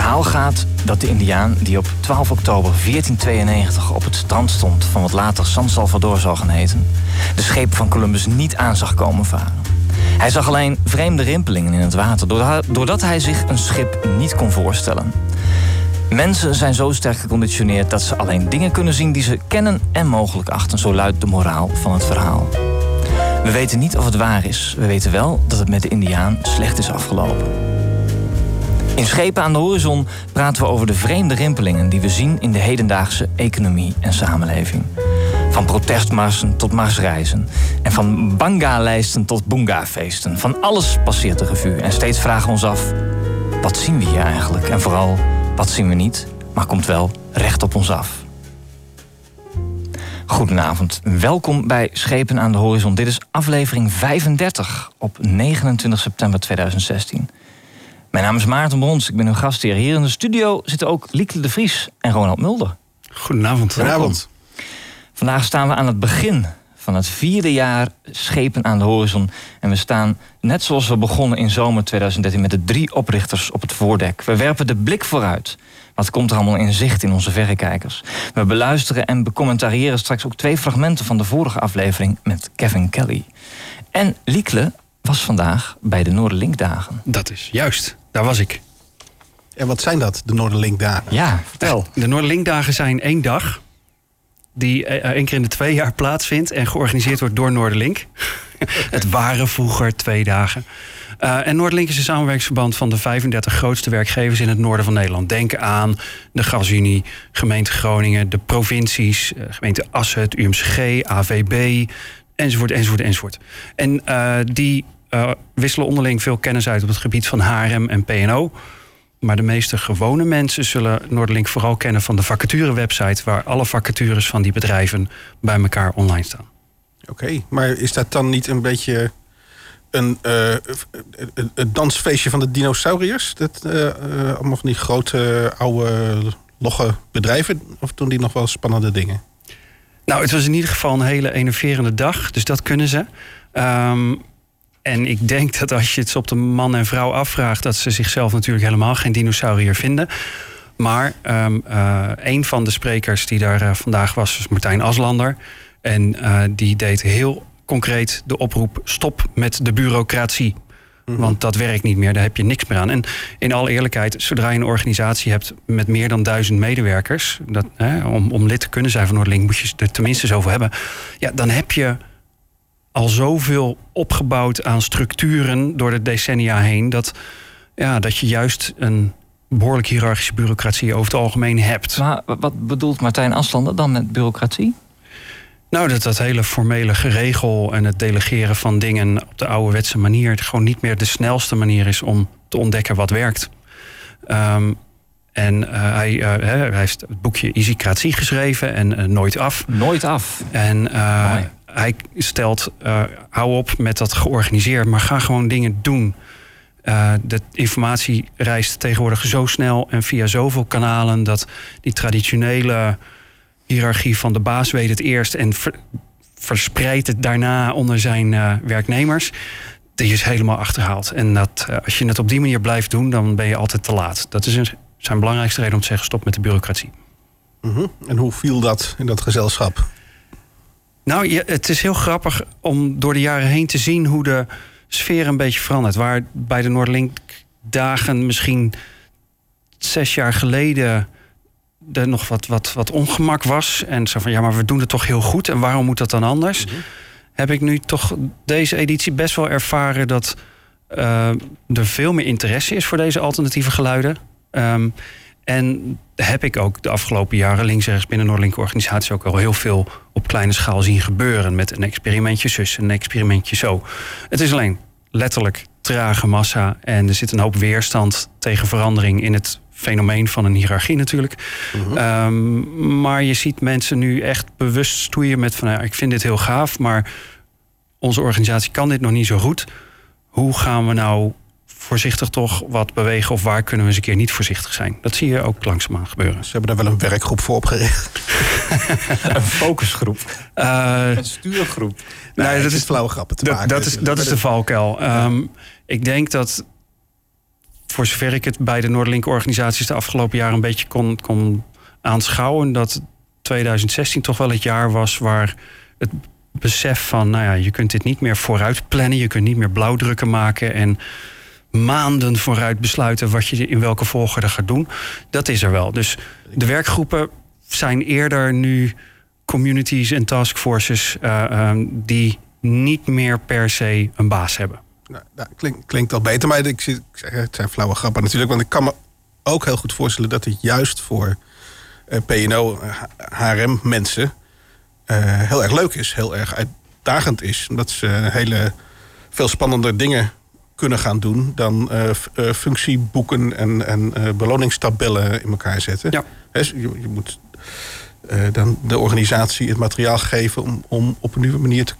verhaal gaat dat de Indiaan die op 12 oktober 1492 op het strand stond van wat later San Salvador zal gaan heten, de schepen van Columbus niet aan zag komen varen. Hij zag alleen vreemde rimpelingen in het water, doordat hij zich een schip niet kon voorstellen. Mensen zijn zo sterk geconditioneerd dat ze alleen dingen kunnen zien die ze kennen en mogelijk achten, zo luidt de moraal van het verhaal. We weten niet of het waar is. We weten wel dat het met de Indiaan slecht is afgelopen. In Schepen aan de Horizon praten we over de vreemde rimpelingen die we zien in de hedendaagse economie en samenleving. Van protestmarsen tot marsreizen. En van banga-lijsten tot boonga-feesten. Van alles passeert de revue. En steeds vragen we ons af: wat zien we hier eigenlijk? En vooral, wat zien we niet, maar komt wel recht op ons af. Goedenavond, welkom bij Schepen aan de Horizon. Dit is aflevering 35 op 29 september 2016. Mijn naam is Maarten Brons, ik ben uw gastheer. Hier in de studio zitten ook Lieke de Vries en Ronald Mulder. Goedenavond. Goedenavond. Vandaag staan we aan het begin van het vierde jaar Schepen aan de Horizon. En we staan, net zoals we begonnen in zomer 2013... met de drie oprichters op het voordek. We werpen de blik vooruit. Wat komt er allemaal in zicht in onze verrekijkers? We beluisteren en becommentariëren straks ook twee fragmenten... van de vorige aflevering met Kevin Kelly. En Liekle was vandaag bij de Noorderlinkdagen. Dat is juist, daar was ik. En wat zijn dat, de Noorderlinkdagen? Ja, vertel. De Noorderlinkdagen zijn één dag die eh, één keer in de twee jaar plaatsvindt en georganiseerd wordt door Noorderlink. het waren vroeger twee dagen. Uh, en Noorderlink is een samenwerkingsverband van de 35 grootste werkgevers in het noorden van Nederland. Denk aan de Gasunie, gemeente Groningen, de provincies, gemeente Assen, het UMCG, AVB, enzovoort, enzovoort, enzovoort. En uh, die wisselen onderling veel kennis uit op het gebied van HRM en PNO. Maar de meeste gewone mensen zullen Noorderlink vooral kennen van de vacaturewebsite, waar alle vacatures van die bedrijven bij elkaar online staan. Oké, maar is dat dan niet een beetje een, uh, een dansfeestje van de dinosauriërs? Dat, uh, allemaal van die grote, oude, logge bedrijven? Of doen die nog wel spannende dingen? Nou, het was in ieder geval een hele enerverende dag, dus dat kunnen ze. Um, en ik denk dat als je het op de man en vrouw afvraagt, dat ze zichzelf natuurlijk helemaal geen dinosaurier vinden. Maar um, uh, een van de sprekers die daar uh, vandaag was, was Martijn Aslander. En uh, die deed heel concreet de oproep: stop met de bureaucratie. Mhm. Want dat werkt niet meer, daar heb je niks meer aan. En in alle eerlijkheid, zodra je een organisatie hebt met meer dan duizend medewerkers, dat, hè, om, om lid te kunnen zijn van Noordlink, moet je er tenminste zoveel hebben. Ja, dan heb je al zoveel opgebouwd aan structuren door de decennia heen. Dat, ja, dat je juist een behoorlijk hiërarchische bureaucratie over het algemeen hebt. Maar wat bedoelt Martijn Aslander dan met bureaucratie? Nou, dat dat hele formele geregel en het delegeren van dingen op de ouderwetse manier gewoon niet meer de snelste manier is om te ontdekken wat werkt. Um, en uh, hij, uh, hij, heeft het boekje Easycratie geschreven en uh, Nooit Af. Nooit Af. En hij stelt, uh, hou op met dat georganiseerd, maar ga gewoon dingen doen. Uh, de informatie reist tegenwoordig zo snel en via zoveel kanalen dat die traditionele hiërarchie van de baas weet het eerst en ver, verspreidt het daarna onder zijn uh, werknemers. Die is helemaal achterhaald. En dat, als je het op die manier blijft doen, dan ben je altijd te laat. Dat is een, zijn belangrijkste reden om te zeggen: stop met de bureaucratie. -hmm. En hoe viel dat in dat gezelschap? Nou, het is heel grappig om door de jaren heen te zien hoe de sfeer een beetje verandert. Waar bij de Noordlink dagen misschien zes jaar geleden er nog wat, wat, wat ongemak was. En zo van ja, maar we doen het toch heel goed. En waarom moet dat dan anders? Mm -hmm. Heb ik nu toch deze editie best wel ervaren dat uh, er veel meer interesse is voor deze alternatieve geluiden. Um, en heb ik ook de afgelopen jaren links en rechts binnen Noordlink organisatie ook al heel veel op kleine schaal zien gebeuren. Met een experimentje zus, een experimentje zo. Het is alleen letterlijk trage massa. En er zit een hoop weerstand tegen verandering in het fenomeen van een hiërarchie natuurlijk. -hmm. um, maar je ziet mensen nu echt bewust stoeien met van ja, ik vind dit heel gaaf, maar onze organisatie kan dit nog niet zo goed. Hoe gaan we nou voorzichtig toch wat bewegen of waar kunnen we eens een keer niet voorzichtig zijn. Dat zie je ook langzaamaan gebeuren. Ze hebben daar wel een werkgroep voor opgericht. een focusgroep. Uh, een stuurgroep. Nee, nee dat is flauwe grappen te dat, maken. Dat is, dat is de valkuil. Um, ik denk dat voor zover ik het bij de Noorderlink-organisaties de afgelopen jaren een beetje kon, kon aanschouwen, dat 2016 toch wel het jaar was waar het besef van, nou ja, je kunt dit niet meer vooruit plannen, je kunt niet meer blauwdrukken maken en maanden vooruit besluiten wat je in welke volgorde gaat doen. Dat is er wel. Dus de werkgroepen zijn eerder nu communities en taskforces uh, die niet meer per se een baas hebben. Nou, dat klinkt, al beter, maar ik, zeg, het zijn flauwe grappen natuurlijk. Want ik kan me ook heel goed voorstellen dat het juist voor uh, PNO, HRM mensen heel erg leuk is, heel erg uitdagend is. Omdat ze hele veel spannende dingen kunnen gaan doen dan uh, functieboeken en, en uh, beloningstabellen in elkaar zetten. Ja. je, je, moet dan de organisatie het materiaal geven om, om op een nieuwe manier te,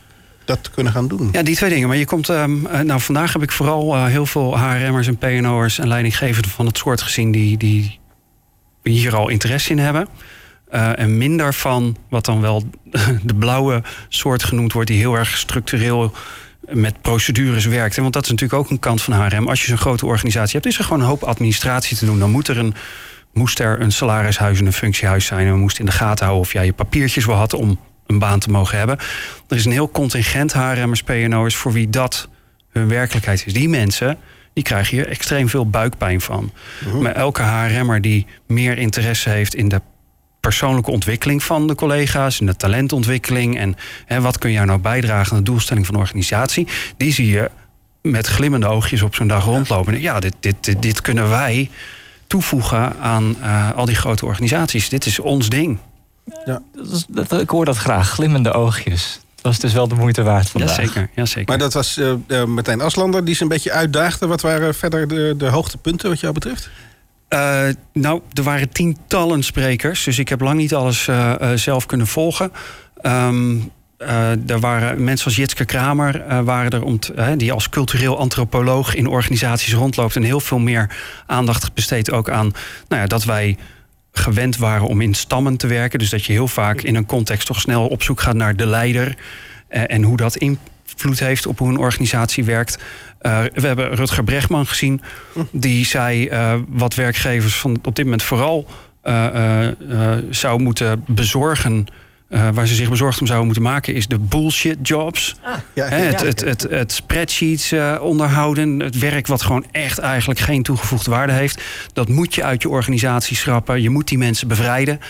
dat te kunnen gaan doen. Ja, die twee dingen. Maar je komt, um, nou vandaag heb ik vooral heel veel HRM'ers en PNO'ers en leidinggevenden van het soort gezien die, die hier al interesse in hebben. en minder van wat dan wel de blauwe soort genoemd wordt, die heel erg structureel met procedures werkt. Want dat is natuurlijk ook een kant van HRM. Als je zo'n grote organisatie hebt, is er gewoon een hoop administratie te doen. Dan moet er een, moest er een salarishuis en een functiehuis zijn. En we moesten in de gaten houden of jij je papiertjes wel had om een baan te mogen hebben. Er is een heel contingent HRM'ers, PNO'ers voor wie dat hun werkelijkheid is. Die mensen, die krijgen hier extreem veel buikpijn van. Mhm. Maar elke HRM'er die meer interesse heeft in de persoonlijke ontwikkeling van de collega's en de talentontwikkeling en hè, wat kun jij nou bijdragen aan de doelstelling van de organisatie, die zie je met glimmende oogjes op zo'n dag rondlopen. Ja, dit, dit, dit, kunnen wij toevoegen aan uh, al die grote organisaties. Dit is ons ding. Ja. Dat, ik hoor dat graag, glimmende oogjes. Dat was dus wel de moeite waard vandaag. Jazeker, ja, zeker. Maar dat was uh, Martijn Aslander die ze een beetje uitdaagde. Wat waren verder de, de hoogtepunten wat jou betreft? Uh, nou, er waren tientallen sprekers, dus ik heb lang niet alles uh, uh, zelf kunnen volgen. Um, er waren mensen als Jitske Kramer, waren er om die als cultureel antropoloog in organisaties rondloopt en heel veel meer aandacht besteedt ook aan nou ja, dat wij gewend waren om in stammen te werken. Dus dat je heel vaak in een context toch snel op zoek gaat naar de leider en hoe dat invloed heeft op hoe een organisatie werkt. Uh, we hebben Rutger Brechtman gezien. Die zei uh, wat werkgevers van op dit moment vooral uh, zou moeten bezorgen. waar ze zich bezorgd om zouden moeten maken, is de bullshit jobs. Ah, ja, het, het, het, het, spreadsheets onderhouden. Het werk wat gewoon echt eigenlijk geen toegevoegde waarde heeft. Dat moet je uit je organisatie schrappen. Je moet die mensen bevrijden.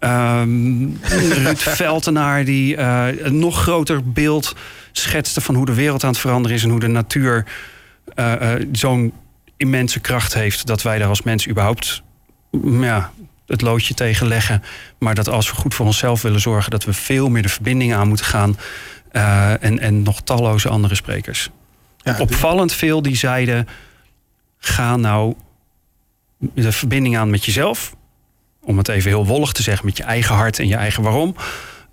Um, Ruud Veltenaar, die een nog groter beeld schetste van hoe de wereld aan het veranderen is en hoe de natuur uh, uh, zo'n immense kracht heeft dat wij daar als mens überhaupt mm, ja, het loodje tegen leggen. Maar dat als we goed voor onszelf willen zorgen, dat we veel meer de verbinding aan moeten gaan. Uh, en, en nog talloze andere sprekers. Ja, Opvallend veel die zeiden: ga nou de verbinding aan met jezelf. Om het even heel wollig te zeggen, met je eigen hart en je eigen waarom.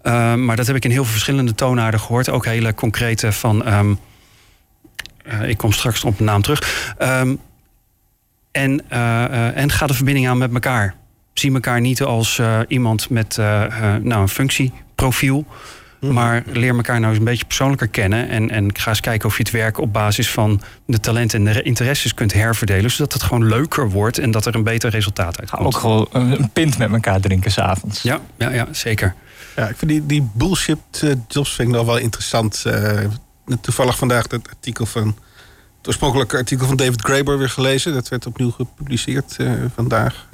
Uh, maar dat heb ik in heel veel verschillende toonaarden gehoord. Ook hele concrete van. Um, uh, ik kom straks op de naam terug. Um, en, uh, en ga de verbinding aan met elkaar. Zie elkaar niet als iemand met nou, een functieprofiel. Mhm. Maar leer elkaar nou eens een beetje persoonlijker kennen. En, en ga eens kijken of je het werk op basis van de talenten en de interesses kunt herverdelen. Zodat het gewoon leuker wordt en dat er een beter resultaat uit komt. Ook gewoon een pint met elkaar drinken s'avonds. Ja, ja, ja, zeker. Ja, ik vind die, die bullshit uh, jobs vind ik nog wel interessant. Uh, toevallig vandaag het artikel van. Het oorspronkelijke artikel van David Graeber weer gelezen. Dat werd opnieuw gepubliceerd uh, vandaag.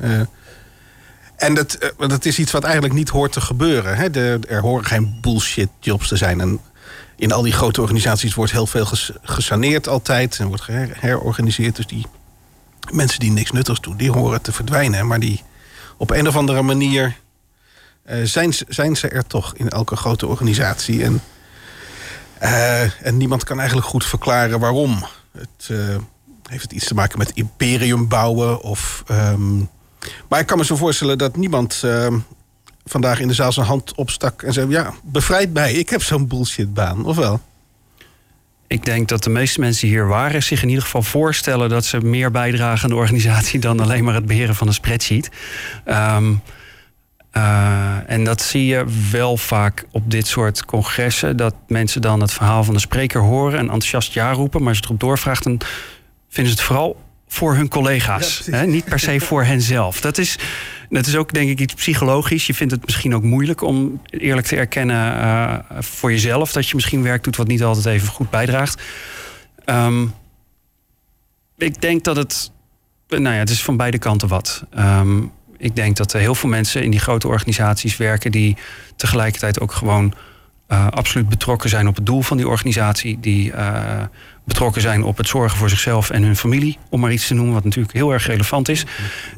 En dat, dat is iets wat eigenlijk niet hoort te gebeuren. Hè? Er horen geen bullshit jobs te zijn. En in al die grote organisaties wordt heel veel gesaneerd altijd. En wordt geherorganiseerd. Dus die mensen die niks nuttigs doen, die horen te verdwijnen. Maar die op een of andere manier uh, zijn, zijn ze er toch in elke grote organisatie. En, uh, en niemand kan eigenlijk goed verklaren waarom. Het, heeft het iets te maken met imperium bouwen? Of, um, maar ik kan me zo voorstellen dat niemand ehm, vandaag in de zaal zijn hand opstak en zei: Ja, bevrijd mij, ik heb zo'n bullshitbaan, of wel? Ik denk dat de meeste mensen die hier waren zich in ieder geval voorstellen dat ze meer bijdragen aan de organisatie dan alleen maar het beheren van een spreadsheet. Um, uh, en dat zie je wel vaak op dit soort congressen. Dat mensen dan het verhaal van de spreker horen en enthousiast ja roepen. Maar als je erop doorvraagt, dan vinden ze het vooral voor hun collega's. hè? Niet per se voor henzelf. Dat is, dat is ook denk ik iets psychologisch. Je vindt het misschien ook moeilijk om eerlijk te erkennen uh, voor jezelf dat je misschien werk doet wat niet altijd even goed bijdraagt. Um, ik denk dat het. Nou ja, het is van beide kanten wat. Um, ik denk dat er heel veel mensen in die grote organisaties werken die tegelijkertijd ook gewoon uh, absoluut betrokken zijn op het doel van die organisatie. Die uh, betrokken zijn op het zorgen voor zichzelf en hun familie, om maar iets te noemen, wat natuurlijk heel erg relevant is.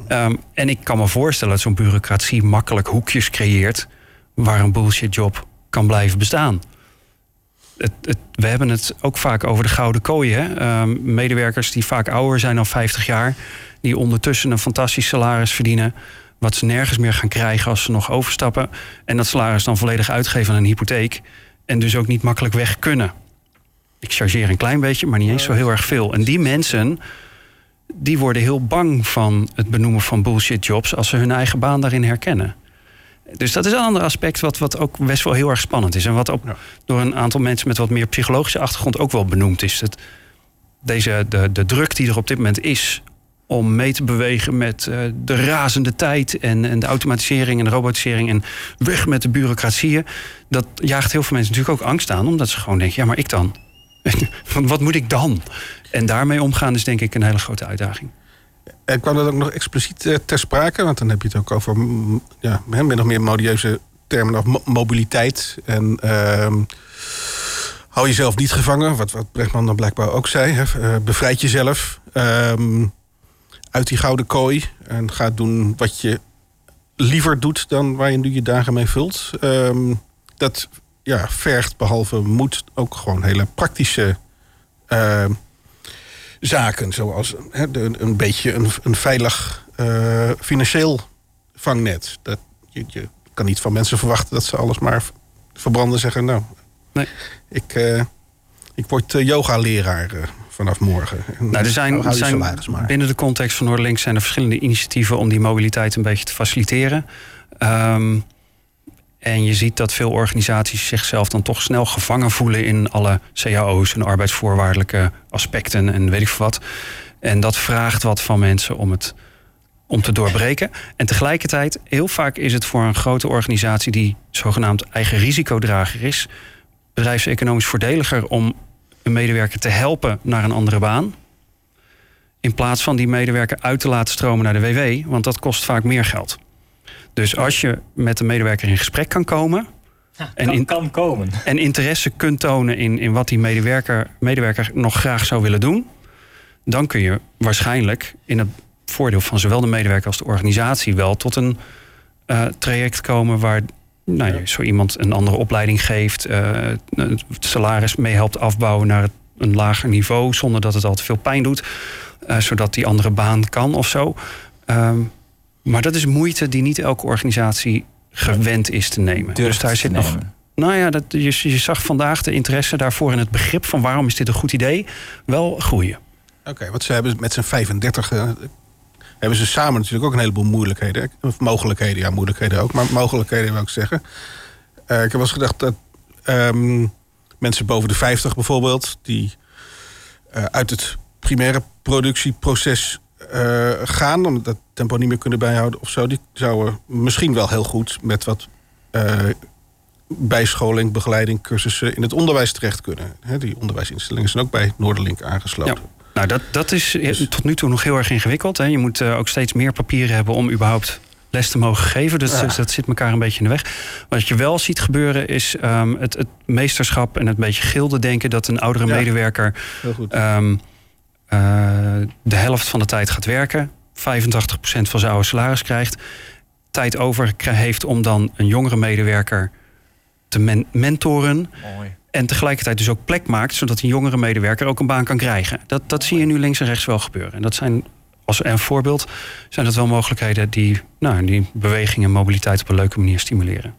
Um, en ik kan me voorstellen dat zo'n bureaucratie makkelijk hoekjes creëert waar een bullshit job kan blijven bestaan. Het, we hebben het ook vaak over de gouden kooi. Hè? Um, medewerkers die vaak ouder zijn dan 50 jaar, die ondertussen een fantastisch salaris verdienen wat ze nergens meer gaan krijgen als ze nog overstappen. En dat salaris dan volledig uitgeven aan een hypotheek. En dus ook niet makkelijk weg kunnen. Ik chargeer een klein beetje, maar niet eens zo heel erg veel. En die mensen, die worden heel bang van het benoemen van bullshit jobs als ze hun eigen baan daarin herkennen. Dus dat is een ander aspect wat, wat ook best wel heel erg spannend is. En wat ook door een aantal mensen met wat meer psychologische achtergrond ook wel benoemd is. Dat deze, de, de druk die er op dit moment is om mee te bewegen met uh, de razende tijd en, en de automatisering en de robotisering en weg met de bureaucratieën. Dat jaagt heel veel mensen natuurlijk ook angst aan, omdat ze gewoon denken: ja, maar ik dan? Wat moet ik dan? En daarmee omgaan is denk ik een hele grote uitdaging. En kwam dat ook nog expliciet uh, ter sprake? Want dan heb je het ook over ja, min of meer modieuze termen of mo mobiliteit. En uh, hou jezelf niet gevangen, wat, wat Brechtman dan blijkbaar ook zei. Hè? Bevrijd jezelf. Ehm, uit die gouden kooi en gaat doen wat je liever doet dan waar je nu je dagen mee vult. Um, dat ja, vergt behalve moed ook gewoon hele praktische uh, zaken. Zoals he, de, een beetje een, een veilig uh, financieel vangnet. Dat, je, je, kan niet van mensen verwachten dat ze alles maar verbranden zeggen. Nou, nee. ik, uh, ik word yoga-leraar vanaf morgen. Nou, er zijn, zijn binnen de context van Noorderlink zijn er verschillende initiatieven om die mobiliteit een beetje te faciliteren. Um, en je ziet dat veel organisaties zichzelf dan toch snel gevangen voelen in alle cao's en arbeidsvoorwaardelijke aspecten en weet ik veel wat. En dat vraagt wat van mensen om het om te doorbreken. En tegelijkertijd, heel vaak is het voor een grote organisatie die zogenaamd eigen risicodrager is, bedrijfseconomisch voordeliger om een medewerker te helpen naar een andere baan. In plaats van die medewerker uit te laten stromen naar de WW, want dat kost vaak meer geld. Dus als je met de medewerker in gesprek kan komen. Ja, en, in, kan komen. en interesse kunt tonen in, in wat die medewerker, medewerker nog graag zou willen doen. Dan kun je waarschijnlijk in het voordeel van zowel de medewerker als de organisatie wel tot een uh, traject komen waar nou, ja. zo iemand een andere opleiding geeft, uh, het salaris mee helpt afbouwen naar een lager niveau, zonder dat het al te veel pijn doet, uh, zodat die andere baan kan of zo. Um, maar dat is moeite die niet elke organisatie gewend is te nemen. Durft dus daar zit nog. Nou ja, dat, je, je, zag vandaag de interesse daarvoor in het begrip van waarom is dit een goed idee wel groeien. Oké, okay, want ze hebben met z'n 35 uh, hebben ze samen natuurlijk ook een heleboel moeilijkheden. Of mogelijkheden, ja, moeilijkheden ook, maar mogelijkheden wil ik zeggen. Uh, ik heb wel eens gedacht dat um, mensen boven de 50 bijvoorbeeld, die uh, uit het primaire productieproces uh, gaan, omdat dat tempo niet meer kunnen bijhouden of zo, die zouden misschien wel heel goed met wat bijscholing, begeleiding, cursussen in het onderwijs terecht kunnen. Die onderwijsinstellingen zijn ook bij Noorderlink aangesloten. Ja. Nou, dat, dat is dus- tot nu toe nog heel erg ingewikkeld. Hè. Je moet uh, ook steeds meer papieren hebben om überhaupt les te mogen geven. Dus, ja. dat zit elkaar een beetje in de weg. Wat je wel ziet gebeuren is um, het, het, meesterschap en het beetje gilde denken dat een oudere ja. medewerker um, uh, de helft van de tijd gaat werken, 85% van zijn oude salaris krijgt, tijd over heeft om dan een jongere medewerker te men mentoren. Mooi. En tegelijkertijd dus ook plek maakt, zodat een jongere medewerker ook een baan kan krijgen. Dat, dat zie je nu links en rechts wel gebeuren. En dat zijn, als een voorbeeld, zijn dat wel mogelijkheden die, nou, die beweging en mobiliteit op een leuke manier stimuleren.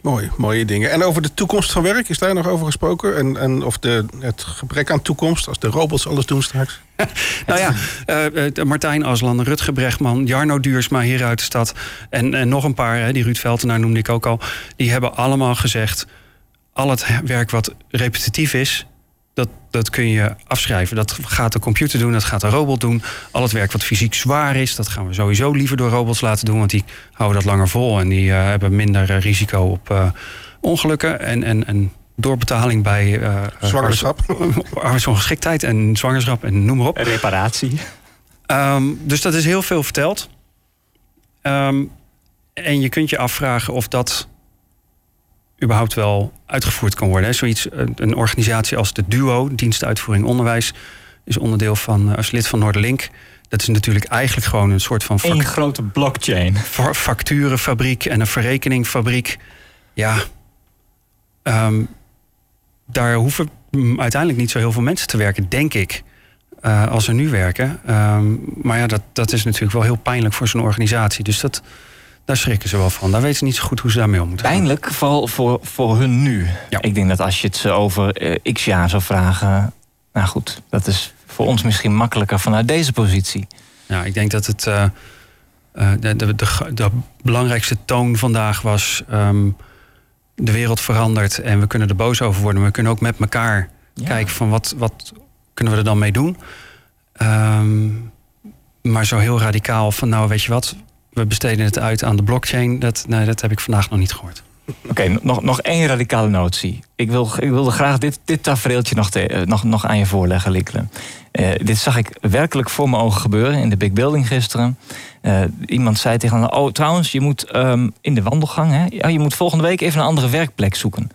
Mooi, mooie dingen. En over de toekomst van werk, is daar nog over gesproken? En, en of de, het gebrek aan toekomst, als de robots alles doen straks? nou ja, uh, Martijn Aslan, Rutger Brechtman, Jarno Duursma hier uit de stad... en, en nog een paar, hè, die Ruud Veltenaar noemde ik ook al... die hebben allemaal gezegd al het werk wat repetitief is, dat, dat kun je afschrijven. Dat gaat de computer doen, dat gaat de robot doen. Al het werk wat fysiek zwaar is, dat gaan we sowieso liever door robots laten doen. Want die houden dat langer vol en die hebben minder risico op ongelukken. En, en, en doorbetaling bij uh, zwangerschap, arbeidsongeschiktheid en zwangerschap en noem maar op. Reparatie. Um, dus dat is heel veel verteld. Um, en je kunt je afvragen of dat überhaupt wel uitgevoerd kan worden. Zoiets, een organisatie als de DUO, Dienstuitvoering Onderwijs, is onderdeel van, als lid van Noorderlink. Dat is natuurlijk eigenlijk gewoon een soort van... Een grote blockchain. Facturenfabriek en een verrekeningfabriek. Ja, um, daar hoeven uiteindelijk niet zo heel veel mensen te werken, denk ik. Uh, als ze nu werken. Um, maar ja, dat, dat is natuurlijk wel heel pijnlijk voor zo'n organisatie. Dus dat, daar schrikken ze wel van. Daar weten ze niet zo goed hoe ze daarmee om moeten Pijnlijk, gaan. vooral voor, voor hun nu. Ja. Ik denk dat als je het ze over uh, x jaar zou vragen... Nou goed, dat is voor ons misschien makkelijker vanuit deze positie. Ja, ik denk dat het... Uh, de, de, de, de, belangrijkste toon vandaag was... Um, de wereld verandert en we kunnen er boos over worden. Maar we kunnen ook met elkaar kijken van wat, wat kunnen we er dan mee doen. Um, maar zo heel radicaal van nou weet je wat, we besteden het uit aan de blockchain. Dat, nee, dat heb ik vandaag nog niet gehoord. Oké, nog, nog één radicale notie. Ik, wil, ik wilde graag dit, dit tafereeltje nog, te, eh, nog, nog aan je voorleggen, Likkelen. Uh, dit zag ik werkelijk voor mijn ogen gebeuren in de Big Building gisteren. Uh, iemand zei tegen me, oh trouwens, je moet um, in de wandelgang... Hè, ja, je moet volgende week even een andere werkplek zoeken.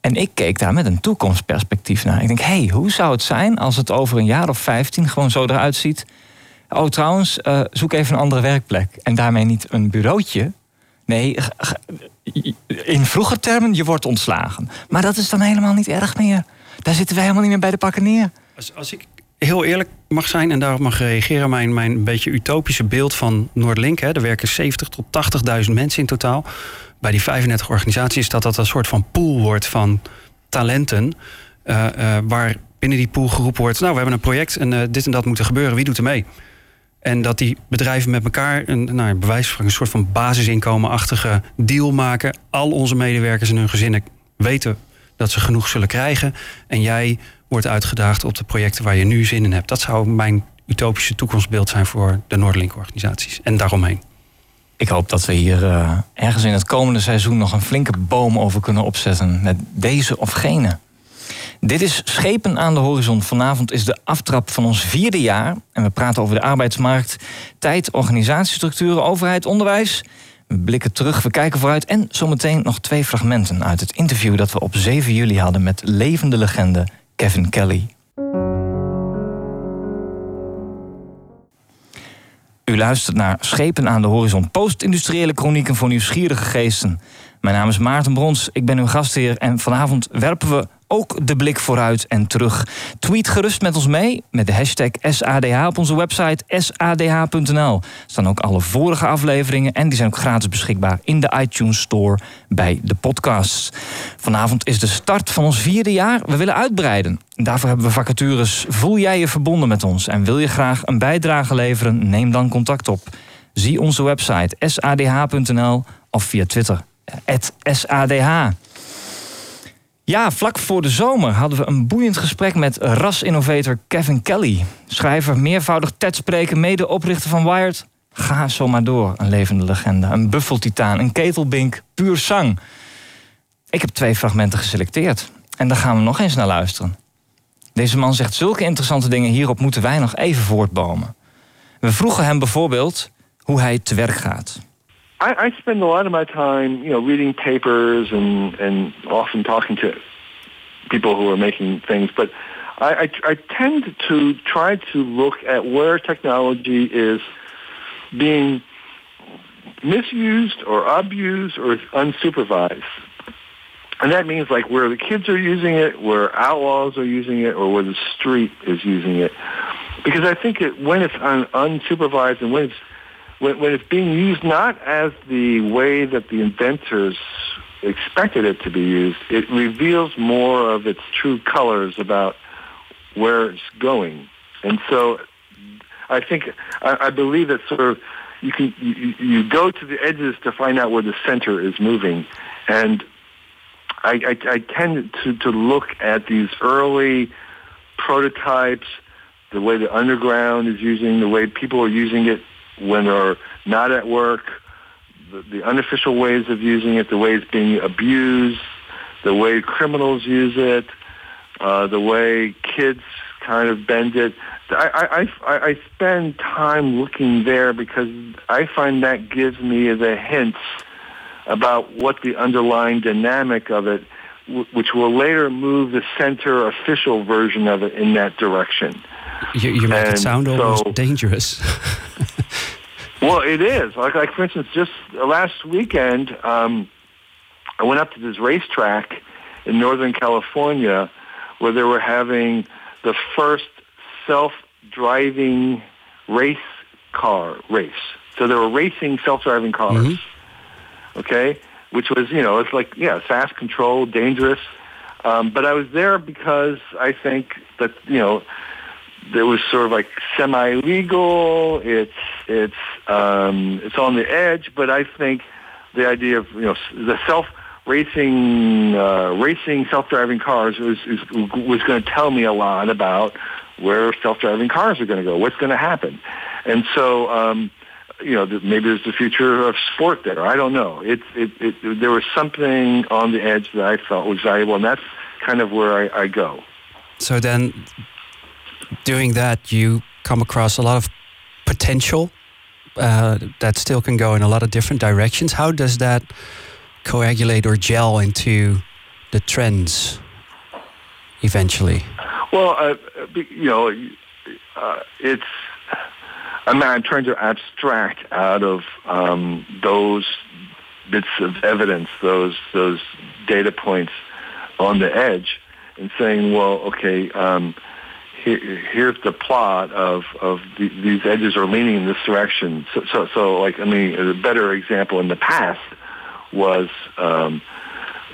En ik keek daar met een toekomstperspectief naar. Ik denk, hé, hey, hoe zou het zijn als het over een jaar of 15 gewoon zo eruit ziet... Oh, trouwens, uh, zoek even een andere werkplek. En daarmee niet een bureautje. Nee, in vroeger termen, je wordt ontslagen. Maar dat is dan helemaal niet erg meer. Daar zitten wij helemaal niet meer bij de pakken neer. Als, als ik heel eerlijk mag zijn en daarop mag reageren... mijn, mijn beetje utopische beeld van Noordlink... Hè, er werken 70 tot 80.000 mensen in totaal. Bij die 35 organisaties is dat dat een soort van pool wordt van talenten... Uh, uh, waar binnen die pool geroepen wordt... nou, we hebben een project en dit en dat moet er gebeuren. Wie doet er mee? En dat die bedrijven met elkaar een, nou, bewijs van een soort van basisinkomenachtige deal maken. Al onze medewerkers en hun gezinnen weten dat ze genoeg zullen krijgen. En jij wordt uitgedaagd op de projecten waar je nu zin in hebt. Dat zou mijn utopische toekomstbeeld zijn voor de Noordlink-organisaties en daaromheen. Ik hoop dat we hier uh, ergens in het komende seizoen nog een flinke boom over kunnen opzetten met deze of gene. Dit is Schepen aan de Horizon. Vanavond is de aftrap van ons vierde jaar. En we praten over de arbeidsmarkt, tijd, organisatiestructuren, overheid, onderwijs. We blikken terug, we kijken vooruit. En zometeen nog twee fragmenten uit het interview dat we op 7 juli hadden met levende legende Kevin Kelly. U luistert naar Schepen aan de Horizon, post-industriële chronieken voor nieuwsgierige geesten. Mijn naam is Maarten Brons, ik ben uw gastheer en vanavond werpen we ook de blik vooruit en terug. Tweet gerust met ons mee met de hashtag SADH op onze website sadh.nl. Staan ook alle vorige afleveringen en die zijn ook gratis beschikbaar in de iTunes Store bij de podcasts. Vanavond is de start van ons vierde jaar. We willen uitbreiden. Daarvoor hebben we vacatures. Voel jij je verbonden met ons en wil je graag een bijdrage leveren? Neem dan contact op. Zie onze website sadh.nl of via Twitter @sadh. Ja, vlak voor de zomer hadden we een boeiend gesprek met ras-innovator Kevin Kelly. Schrijver, meervoudig TED-spreker, mede-oprichter van Wired. Ga zo maar door, een levende legende. Een buffeltitaan, een ketelbink, puur zang. Ik heb twee fragmenten geselecteerd. En daar gaan we nog eens naar luisteren. Deze man zegt zulke interessante dingen, hierop moeten wij nog even voortbomen. We vroegen hem bijvoorbeeld hoe hij te werk gaat. I, I spend a lot of my time, you know, reading papers and, and often talking to people who are making things, but I, I, I tend to try to look at where technology is being misused or abused or unsupervised. And that means like where the kids are using it, where outlaws are using it, or where the street is using it. Because I think it, when it's un, unsupervised and when it's when, when it's being used not as the way that the inventors expected it to be used, it reveals more of its true colors about where it's going. And so I think, I, I believe that sort of you can, you, you go to the edges to find out where the center is moving. And I, I, I tend to, to look at these early prototypes, the way the underground is using, the way people are using it when they're not at work, the, the unofficial ways of using it, the way it's being abused, the way criminals use it, uh, the way kids kind of bend it. I, I, I, I spend time looking there because I find that gives me the hints about what the underlying dynamic of it, which will later move the center official version of it in that direction. You, you make and it sound so, almost dangerous. well, it is. Like, like for instance, just last weekend, um, I went up to this racetrack in Northern California where they were having the first self-driving race car race. So they were racing self-driving cars. Mm-hmm. Okay, which was you know it's like yeah fast, controlled, dangerous. Um, but I was there because I think that you know there was sort of like semi-legal. It's it's um, it's on the edge, but I think the idea of you know the self racing uh, racing self-driving cars was is, was going to tell me a lot about where self-driving cars are going to go, what's going to happen, and so um, you know maybe there's the future of sport there. I don't know. It, it, it there was something on the edge that I felt was valuable, and that's kind of where I, I go. So then, doing that, you come across a lot of potential uh, that still can go in a lot of different directions. How does that coagulate or gel into the trends eventually? Well, uh, you know, uh, it's. I'm trying to abstract out of um, those bits of evidence, those those data points on the edge, and saying, well, okay, um, here, here's the plot of of the, these edges are leaning in this direction. So, so, so, like, I mean, a better example in the past was um,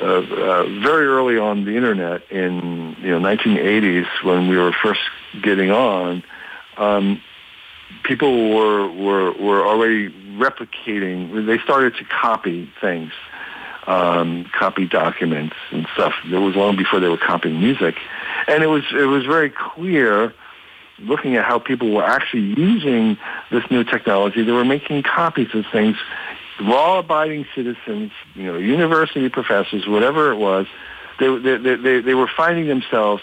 uh, uh, very early on the internet in you know 1980s when we were first getting on. Um, people were were were already replicating. They started to copy things, um, copy documents and stuff. It was long before they were copying music, and it was it was very clear looking at how people were actually using this new technology, they were making copies of things law-abiding citizens, you know, university professors, whatever it was, they, they, they, they were finding themselves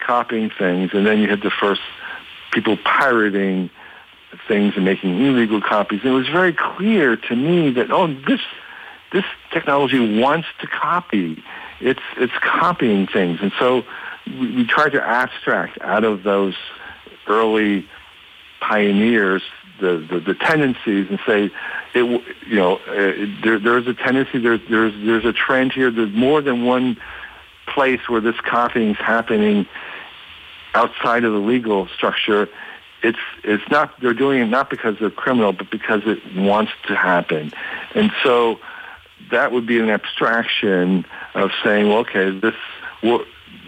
copying things, and then you had the first people pirating things and making illegal copies. And it was very clear to me that, oh, this, this technology wants to copy. It's, it's copying things. And so we, we to abstract out of those early pioneers the, the, the tendencies and say, it, you know, uh, there, there's a tendency, there's, there's, there's a trend here. There's more than one place where this copying is happening outside of the legal structure. It's, it's not, they're doing it not because they're criminal, but because it wants to happen. And so that would be an abstraction of saying, well, okay, this, will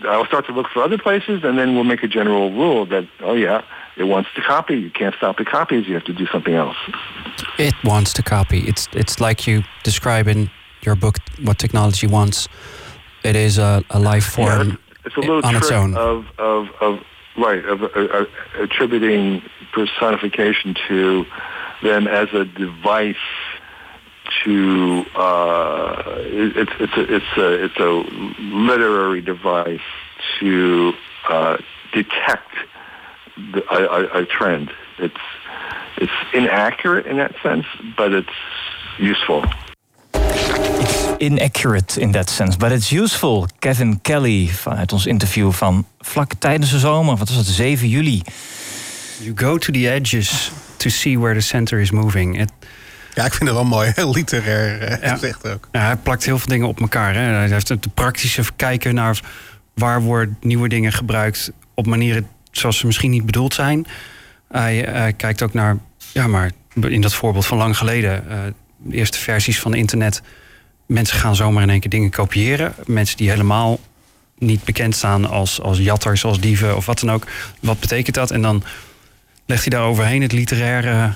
I'll start to look for other places and then we'll make a general rule that, oh yeah, it wants to copy. You can't stop the copies. You have to do something else. It wants to copy. It's it's like you describe in your book what technology wants. It is a, a life form yeah, it's, a little on its own. Of, of, of right of uh, uh, attributing personification to them as a device to uh, it, it's it's a, it's a it's a literary device to uh, detect the, a, a, trend. It's it's inaccurate in that sense, but it's useful. It's inaccurate in that sense, but it's useful. Kevin Kelly vanuit ons interview van vlak tijdens de zomer, wat was het, 7 juli. You go to the edges to see where the center is moving. It, ja, ik vind het wel mooi. Heel literair uh, ja. ook. Ja, hij plakt heel veel dingen op elkaar. Hè. Hij heeft het praktische kijken naar waar worden nieuwe dingen gebruikt op manieren zoals ze misschien niet bedoeld zijn. Hij, kijkt ook naar, ja, maar in dat voorbeeld van lang geleden, uh, de eerste versies van internet. Mensen gaan zomaar in één keer dingen kopiëren. Mensen die helemaal niet bekend staan als, als jatters, als dieven of wat dan ook. Wat betekent dat? En dan legt hij daar overheen het literaire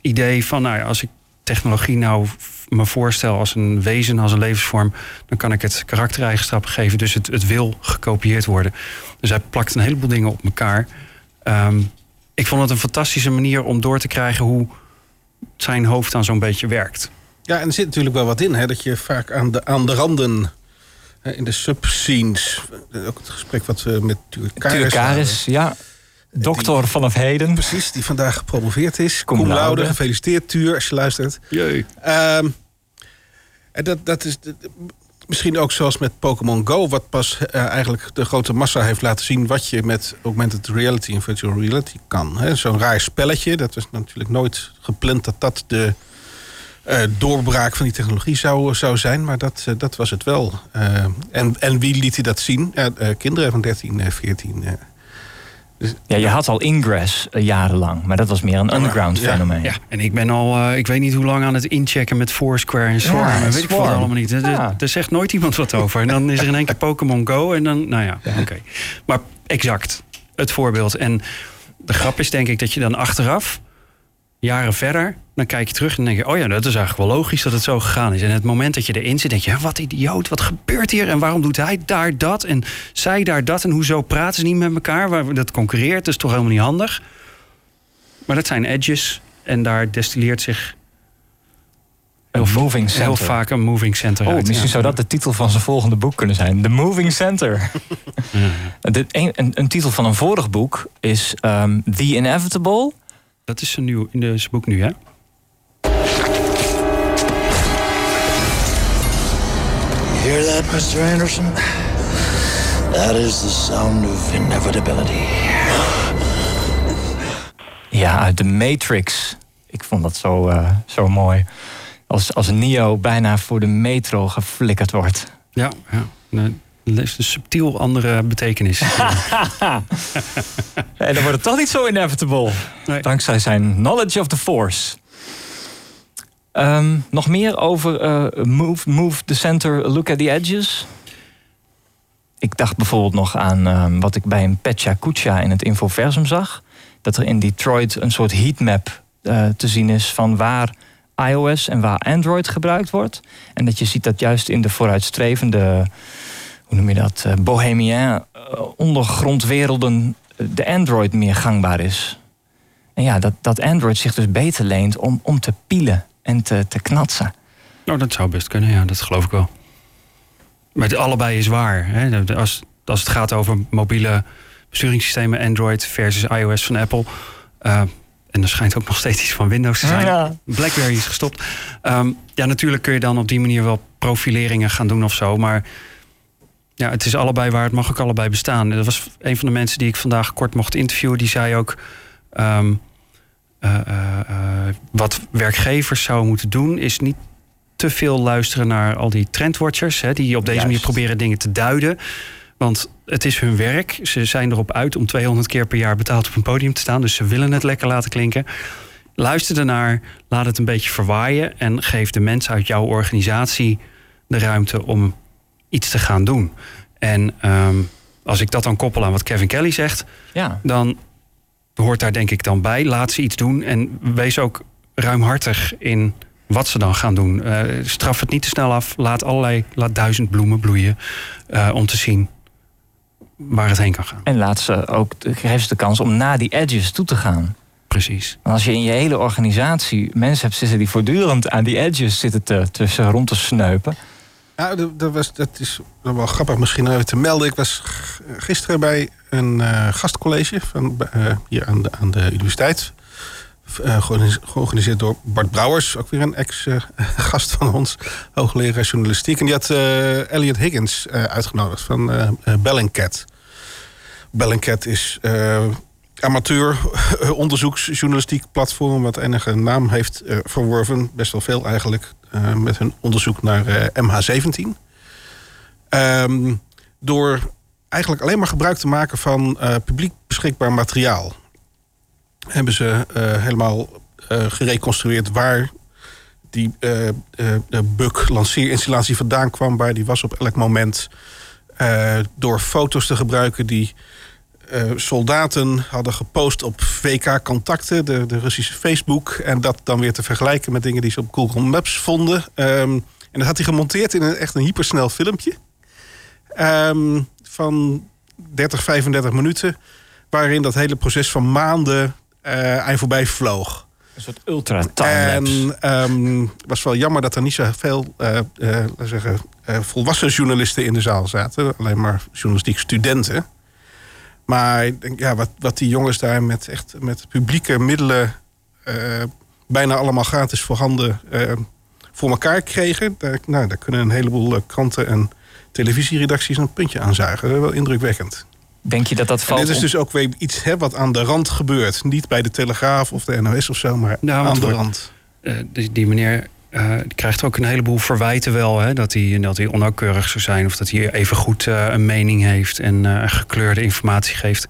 idee van, nou ja, als ik technologie nou me voorstel als een wezen, als een levensvorm, dan kan ik het karaktereigenschappen geven. Dus het, het wil gekopieerd worden. Dus hij plakt een heleboel dingen op elkaar. Ehm, ik vond het een fantastische manier om door te krijgen hoe zijn hoofd dan zo'n beetje werkt. Ja, en er zit natuurlijk wel wat in, hè, dat je vaak aan de, aan de randen, in de subscenes, ook het gesprek wat we met Tuur Karis, ja. Dokter vanaf heden. Precies, die vandaag gepromoveerd is. Cum, laude. Gefeliciteerd, Tuur, als je luistert. Jee. Um, en dat, dat is misschien ook zoals met Pokémon Go... wat pas uh, eigenlijk de grote massa heeft laten zien... wat je met augmented reality en virtual reality kan. Zo'n raar spelletje, dat was natuurlijk nooit gepland... dat dat de uh, doorbraak van die technologie zou, zou zijn. Maar dat, uh, dat was het wel. en, en wie liet hij dat zien? kinderen van 13, 14 dus, ja, je had al Ingress uh, jarenlang, maar dat was meer een underground fenomeen. Ja, en ik ben al, uh, ik weet niet hoe lang aan het inchecken met Foursquare en Swarm. Ja, weet ik allemaal niet. Er, er, zegt nooit iemand wat over. En dan is er in één keer Pokémon Go en dan, nou ja, oké. Maar exact, het voorbeeld. En de grap is denk ik dat je dan achteraf jaren verder, dan kijk je terug en denk je: oh ja, dat is eigenlijk wel logisch dat het zo gegaan is. En het moment dat je erin zit, denk je: wat idioot, wat gebeurt hier? En waarom doet hij daar dat en zij daar dat? En hoezo praten ze niet met elkaar? Dat concurreert, dat is toch helemaal niet handig. Maar dat zijn edges en daar destilleert zich. Een moving center. Heel vaak een moving center. Oh, misschien zou dat de titel van zijn volgende boek kunnen zijn: The Moving Center. ja. een, een, een, titel van een vorig boek is um, The Inevitable. Dat is nieuw in de boek nu, hè? hear that, Mr. Anderson? That is the sound of inevitability. Ja, uit de Matrix. Ik vond dat zo, uh, zo mooi. Als, als Neo bijna voor de metro geflikkerd wordt. Ja, ja. Nee heeft een subtiel andere betekenis. en dan wordt het toch niet zo inevitable. Nee. Dankzij zijn knowledge of the force. Um, nog meer over uh, move, move the center, look at the edges? Ik dacht bijvoorbeeld nog aan um, wat ik bij een Petja Kucha in het Infoversum zag. Dat er in Detroit een soort heatmap uh, te zien is van waar iOS en waar Android gebruikt wordt. En dat je ziet dat juist in de vooruitstrevende hoe noem je dat, uh, bohemien, ondergrondwerelden, eh, de Android meer gangbaar is. En ja, dat, dat Android zich dus beter leent om, om te pielen en te, te knatsen. Nou, dat zou best kunnen, ja, dat geloof ik wel. Maar het allebei is waar. Hè? Als, als het gaat over mobiele besturingssystemen, Android versus iOS van Apple. Uh, en er schijnt ook nog steeds iets van Windows te zijn. Ja. BlackBerry is gestopt. Um, ja, natuurlijk kun je dan op die manier wel profileringen gaan doen of zo. Maar ja, het is allebei waar. Het mag ook allebei bestaan. Dat was een van de mensen die ik vandaag kort mocht interviewen. Die zei ook... Um, uh, uh, wat werkgevers zouden moeten doen... is niet te veel luisteren naar al die trendwatchers... Hè, die op deze manier proberen dingen te duiden. Want het is hun werk. Ze zijn erop uit om 200 keer per jaar betaald op een podium te staan. Dus ze willen het lekker laten klinken. Luister ernaar, laat het een beetje verwaaien... en geef de mensen uit jouw organisatie de ruimte om iets te gaan doen. En ehm, als ik dat dan koppel aan wat Kevin Kelly zegt, ja. dan hoort daar denk ik dan bij. Laat ze iets doen en wees ook ruimhartig in wat ze dan gaan doen. Uh, straf het niet te snel af. Laat allerlei, laat duizend bloemen bloeien uh, om te zien waar het heen kan gaan. En laat ze ook, geef ze de kans om naar die edges toe te gaan. Precies. En als je in je hele organisatie mensen hebt zitten die voortdurend aan die edges zitten te, tussen rond te sneupen. Ja, dat, was, dat is wel grappig misschien even te melden. Ik was gisteren bij een uh, gastcollege van, uh, hier aan de, aan de universiteit. Uh, georganiseerd door Bart Brouwers, ook weer een ex-gast van ons, hoogleraar journalistiek. En die had Elliot Higgins uitgenodigd van Bellingcat. Bellingcat is amateur onderzoeksjournalistiek platform wat enige naam heeft verworven. Best wel veel eigenlijk uh, met hun onderzoek naar uh, MH17. Um, door eigenlijk alleen maar gebruik te maken van uh, publiek beschikbaar materiaal. Hebben ze helemaal gereconstrueerd waar die bug lanceerinstallatie vandaan kwam. Waar die was op elk moment. door foto's te gebruiken die eh, soldaten hadden gepost op VK-contacten, de, de Russische Facebook. En dat dan weer te vergelijken met dingen die ze op Google Maps vonden. Ehm, en dat had hij gemonteerd in een echt een hypersnel filmpje. Ehm, van 30, 35 minuten. Waarin dat hele proces van maanden uh, aan voorbij vloog. Een soort ultra timelapse. En um, het was wel jammer dat er niet zoveel uh, uh, zeggen, volwassen journalisten in de zaal zaten. Alleen maar journalistiek studenten. Maar ik denk, ja, wat, wat die jongens daar met, echt, met publieke middelen... bijna allemaal gratis voorhanden voor elkaar kregen... Daar, nou, daar kunnen een heleboel kranten en televisieredacties een puntje aan zuigen. Dat is wel indrukwekkend. Denk je dat dat valt? En dit is dus ook weer iets hè, wat aan de rand gebeurt. Niet bij de Telegraaf of de NOS of zo, maar nou, aan de rand. Uh, die, die, meneer uh, krijgt ook een heleboel verwijten wel. Hè, dat, hij, dat hij onnauwkeurig zou zijn. Of dat hij even goed uh, een mening heeft en gekleurde informatie geeft.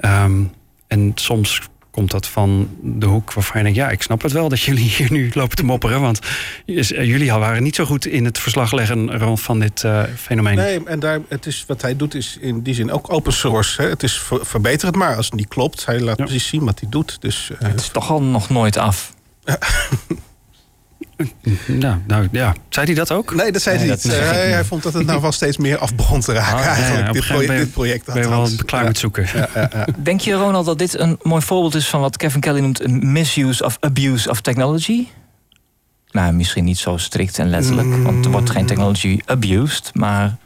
Um, en soms komt dat van de hoek waarvan je denkt... ja, ik snap het wel dat jullie hier nu lopen te mopperen... want jullie waren niet zo goed in het verslag leggen rond van dit uh, fenomeen. Nee, en daar, het is, wat hij doet is in die zin ook open source. Hè. Het is ver, verbeter het maar als het niet klopt. Hij laat ja. precies zien wat hij doet. Dus, uh, het is toch al nog nooit af. Nou, nou ja. Zei hij dat ook? Nee, dat zei nee, hij niet. Hij, hij, vond dat het nou wel steeds meer af begon te raken. Oh, eigenlijk, ja, dit, project, ben, dit project. Ben je wel klaar met zoeken. Denk je, Ronald, dat dit een mooi voorbeeld is van wat Kevin Kelly noemt een misuse of abuse of technology? Nou, misschien niet zo strikt en letterlijk, mm. want er wordt geen technology abused, maar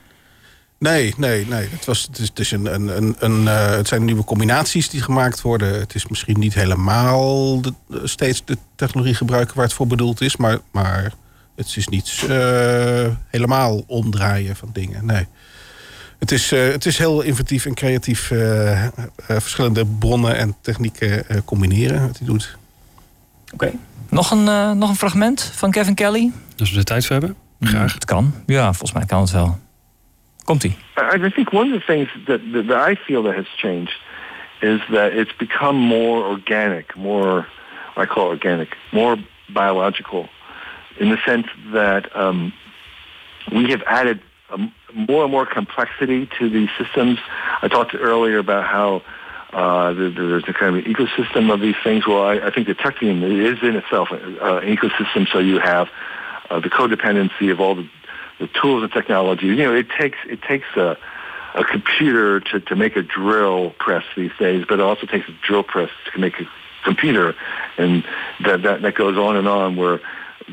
Nee, nee, nee. Het, was, het, is, het, is een, een, een, een uh, het zijn nieuwe combinaties die gemaakt worden. Het is misschien niet helemaal de, steeds de technologie gebruiken waar het voor bedoeld is. Maar, maar het is niet uh, helemaal omdraaien van dingen. Nee. Het is, uh, het is heel inventief en creatief verschillende bronnen en technieken combineren. Wat hij doet. Oké. Okay. Nog, een, nog een fragment van Kevin Kelly? Als we de tijd voor hebben. Graag. Het kan. Ja, volgens mij kan het wel. Komt-ie. I think one of the things that, that, I feel that has changed is that it's become more organic, more, I call it organic, more biological, in the sense that um, we have added um, more and more complexity to these systems. I talked earlier about how uh, there's a kind of an ecosystem of these things. Well, I, I think detecting is in itself an ecosystem, so you have uh, the codependency of all the the tools and technology. You know, it takes it takes a a computer to, to make a drill press these days, but it also takes a drill press to make a computer, and that that, that goes on and on. Where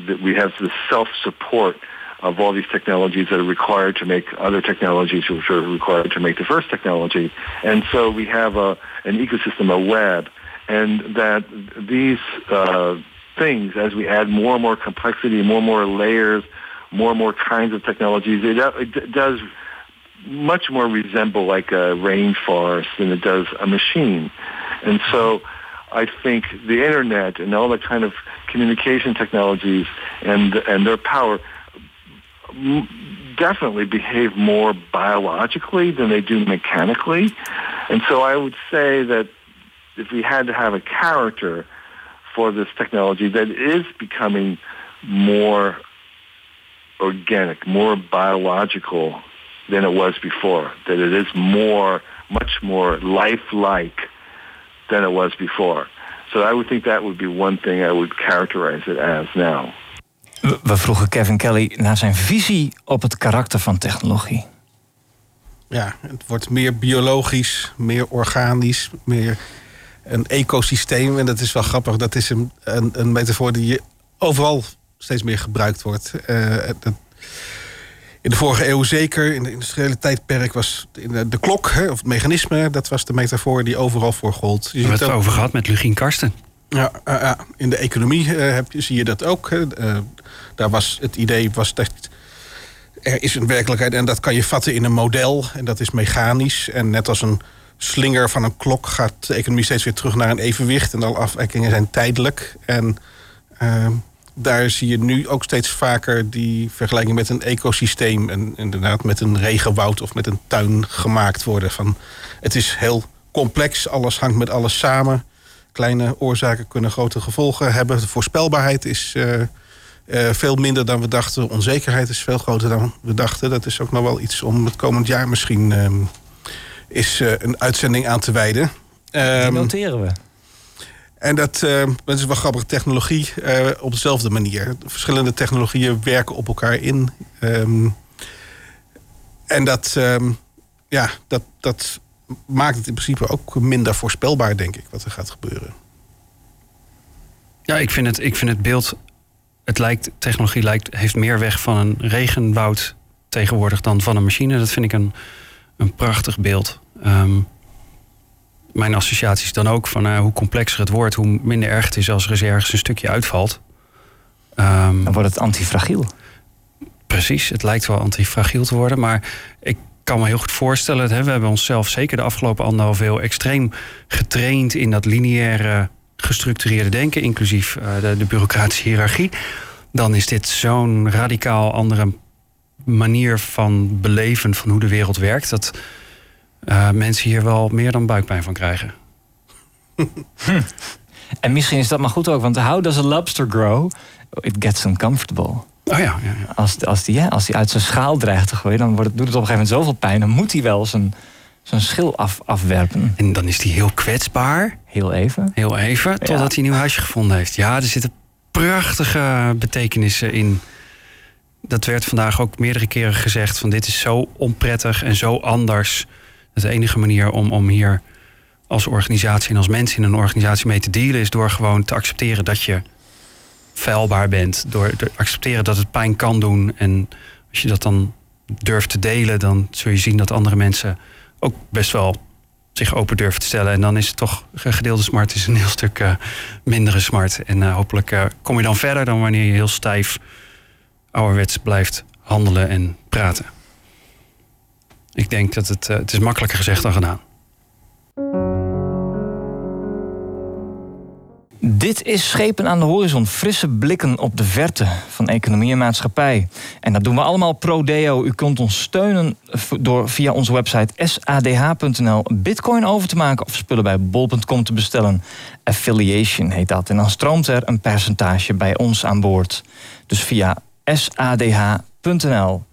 that we have the self support of all these technologies that are required to make other technologies which are required to make the first technology, and so we have a an ecosystem, a web, and that these uh, things, as we add more and more complexity, more and more layers more and more kinds of technologies, it, uh, it does much more resemble like a rainforest than it does a machine. And so I think the internet and all the kind of communication technologies and and their power definitely behave more biologically than they do mechanically. And so I would say that if we had to have a character for this technology that is becoming more organic, more biological than it was before. That it is more, much more lifelike than it was before. So I would think that would be one thing I would characterize it as now. We vroegen Kevin Kelly naar zijn visie op het karakter van technologie. Ja, het wordt meer biologisch, meer organisch, meer een ecosysteem. En dat is wel grappig. Dat is een, een, een metafoor die overal steeds meer gebruikt wordt. Uh, in de vorige eeuw zeker, in het industriële tijdperk, was de, de klok, hè, of het mechanisme, dat was de metafoor die overal voor gold. Je We hebben het over gehad met Lugien Karsten. Ja, uh, in de economie uh, heb je, zie je dat ook. daar was het idee was dat er is een werkelijkheid en dat kan je vatten in een model en dat is mechanisch. En net als een slinger van een klok gaat de economie steeds weer terug naar een evenwicht en alle afwijkingen zijn tijdelijk. En ehm, daar zie je nu ook steeds vaker die vergelijking met een ecosysteem. En inderdaad met een regenwoud of met een tuin gemaakt worden. Van, het is heel complex, alles hangt met alles samen. Kleine oorzaken kunnen grote gevolgen hebben. De voorspelbaarheid is uh, uh, veel minder dan we dachten. Onzekerheid is veel groter dan we dachten. Dat is ook nog wel iets om het komend jaar misschien uh, is een uitzending aan te wijden. Die Ehm, noteren we. En dat, eh, dat is wel grappig. Technologie eh, op dezelfde manier. Verschillende technologieën werken op elkaar in. Ehm, en dat, ehm, ja, dat, dat maakt het in principe ook minder voorspelbaar, denk ik, wat er gaat gebeuren. Ja, ik vind het, ik vind het beeld. Het lijkt, technologie lijkt, heeft meer weg van een regenwoud tegenwoordig dan van een machine. Dat vind ik een, een prachtig beeld. Ehm, mijn associatie is dan ook van eh, hoe complexer het wordt, hoe minder erg het is als er eens ergens een stukje uitvalt. Ehm, Dan wordt het antifragiel. Precies, het lijkt wel antifragiel te worden. Maar ik kan me heel goed voorstellen... Hè, we hebben onszelf zeker de afgelopen anderhalf eeuw... extreem getraind in dat lineaire gestructureerde denken... inclusief eh, de, de bureaucratische hiërarchie. Dan is dit zo'n radicaal andere manier van beleven... van hoe de wereld werkt... dat eh, mensen hier wel meer dan buikpijn van krijgen. En misschien is dat maar goed ook, want how does a lobster grow? It gets uncomfortable. Oh ja, ja, ja. Als, als, die, hè, als die uit zijn schaal dreigt te gooien, dan wordt doet het op een gegeven moment zoveel pijn. Dan moet hij wel zijn, zijn schil af, afwerpen. En dan is die heel kwetsbaar... Heel even. Heel even, totdat hij een nieuw huisje gevonden heeft. Ja, er zitten prachtige betekenissen in. Dat werd vandaag ook meerdere keren gezegd... van dit is zo onprettig en zo anders. De enige manier om, om hier als organisatie en als mens in een organisatie mee te dealen... is door gewoon te accepteren dat je feilbaar bent. Door te accepteren dat het pijn kan doen. En als je dat dan durft te delen... dan zul je zien dat andere mensen ook best wel zich open durven te stellen. En dan is het toch gedeelde smart is een heel stuk eh, mindere smart. En eh, hopelijk eh, kom je dan verder dan wanneer je heel stijf ouderwets blijft handelen en praten. Ik denk dat het, het is makkelijker gezegd dan gedaan. Dit is Schepen aan de Horizon. Frisse blikken op de verte van economie en maatschappij. En dat doen we allemaal pro deo. U kunt ons steunen door via onze website sadh.nl bitcoin over te maken... of spullen bij bol.com te bestellen. Affiliation heet dat. En dan stroomt er een percentage bij ons aan boord. Dus via sadh.nl.